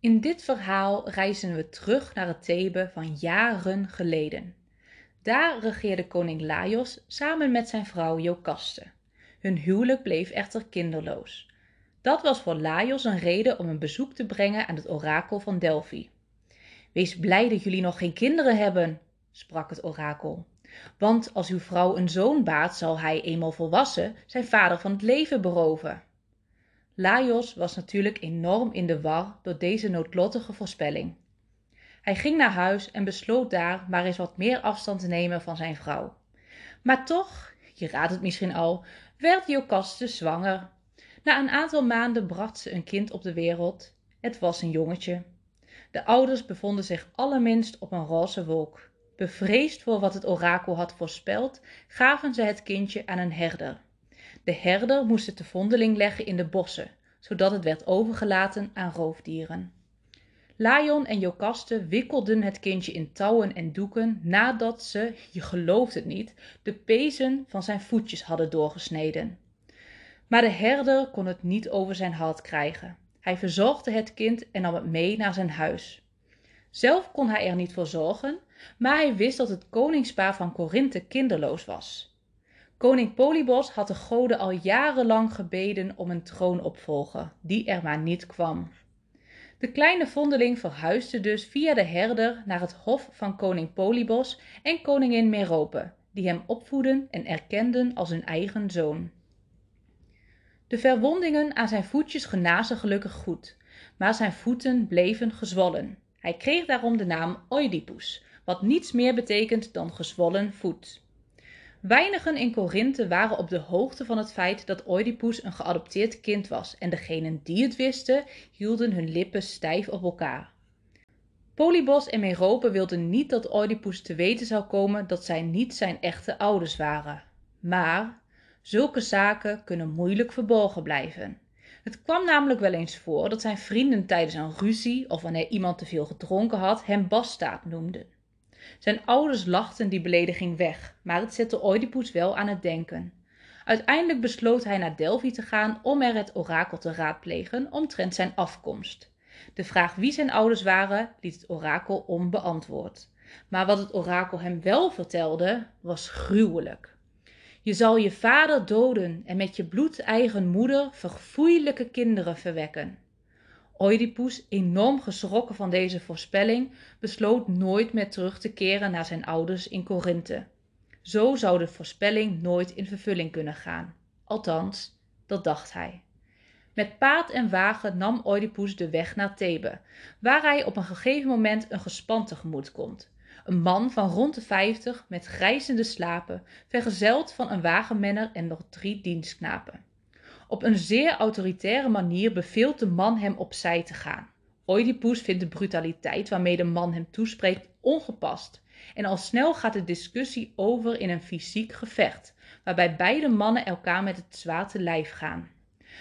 In dit verhaal reizen we terug naar het Thebe van jaren geleden. Daar regeerde koning Laios samen met zijn vrouw Jocaste. Hun huwelijk bleef echter kinderloos. Dat was voor Laios een reden om een bezoek te brengen aan het orakel van Delphi. Wees blij dat jullie nog geen kinderen hebben, sprak het orakel. Want als uw vrouw een zoon baat, zal hij, eenmaal volwassen, zijn vader van het leven beroven. Laios was natuurlijk enorm in de war door deze noodlottige voorspelling. Hij ging naar huis en besloot daar maar eens wat meer afstand te nemen van zijn vrouw. Maar toch, je raadt het misschien al, werd Jocaste zwanger. Na een aantal maanden bracht ze een kind op de wereld. Het was een jongetje. De ouders bevonden zich allerminst op een roze wolk. Bevreesd voor wat het orakel had voorspeld, gaven ze het kindje aan een herder. De herder moest het de vondeling leggen in de bossen, zodat het werd overgelaten aan roofdieren. Lion en Jocaste wikkelden het kindje in touwen en doeken nadat ze, je gelooft het niet, de pezen van zijn voetjes hadden doorgesneden. Maar de herder kon het niet over zijn hart krijgen. Hij verzorgde het kind en nam het mee naar zijn huis. Zelf kon hij er niet voor zorgen, maar hij wist dat het koningspaar van Korinthe kinderloos was. Koning Polybos had de goden al jarenlang gebeden om een troonopvolger, die er maar niet kwam. De kleine vondeling verhuisde dus via de herder naar het hof van koning Polybos en koningin Merope, die hem opvoeden en erkenden als hun eigen zoon. De verwondingen aan zijn voetjes genazen gelukkig goed, maar zijn voeten bleven gezwollen. Hij kreeg daarom de naam Oedipus, wat niets meer betekent dan gezwollen voet. Weinigen in Korinthe waren op de hoogte van het feit dat Oedipus een geadopteerd kind was en degenen die het wisten hielden hun lippen stijf op elkaar. Polybos en Merope wilden niet dat Oedipus te weten zou komen dat zij niet zijn echte ouders waren. Maar zulke zaken kunnen moeilijk verborgen blijven. Het kwam namelijk wel eens voor dat zijn vrienden tijdens een ruzie of wanneer iemand te veel gedronken had hem bastaard noemden. Zijn ouders lachten die belediging weg, maar het zette Oedipus wel aan het denken. Uiteindelijk besloot hij naar Delphi te gaan om er het orakel te raadplegen omtrent zijn afkomst. De vraag wie zijn ouders waren, liet het orakel onbeantwoord. Maar wat het orakel hem wel vertelde, was gruwelijk. Je zal je vader doden en met je bloedeigen moeder verfoeilijke kinderen verwekken. Oedipus, enorm geschrokken van deze voorspelling, besloot nooit meer terug te keren naar zijn ouders in Korinthe. Zo zou de voorspelling nooit in vervulling kunnen gaan. Althans, dat dacht hij. Met paard en wagen nam Oedipus de weg naar Thebe, waar hij op een gegeven moment een gespan tegemoet komt. Een man van rond de vijftig met grijzende slapen, vergezeld van een wagenmenner en nog drie dienstknapen. Op een zeer autoritaire manier beveelt de man hem opzij te gaan. Oedipus vindt de brutaliteit waarmee de man hem toespreekt ongepast. En al snel gaat de discussie over in een fysiek gevecht, waarbij beide mannen elkaar met het zwaard te lijf gaan.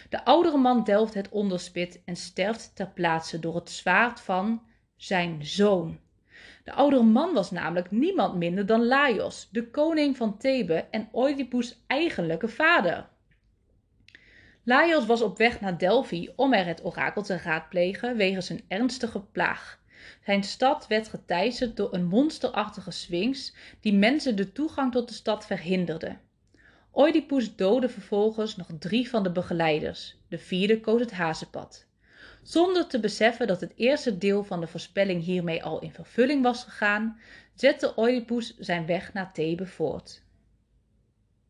De oudere man delft het onderspit en sterft ter plaatse door het zwaard van zijn zoon. De oudere man was namelijk niemand minder dan Laios, de koning van Thebe en Oedipus' eigenlijke vader. Laios was op weg naar Delphi om er het orakel te raadplegen wegens een ernstige plaag. Zijn stad werd geteisterd door een monsterachtige sphinx die mensen de toegang tot de stad verhinderde. Oedipus doodde vervolgens nog drie van de begeleiders. De vierde koos het hazenpad. Zonder te beseffen dat het eerste deel van de voorspelling hiermee al in vervulling was gegaan, zette Oedipus zijn weg naar Thebe voort.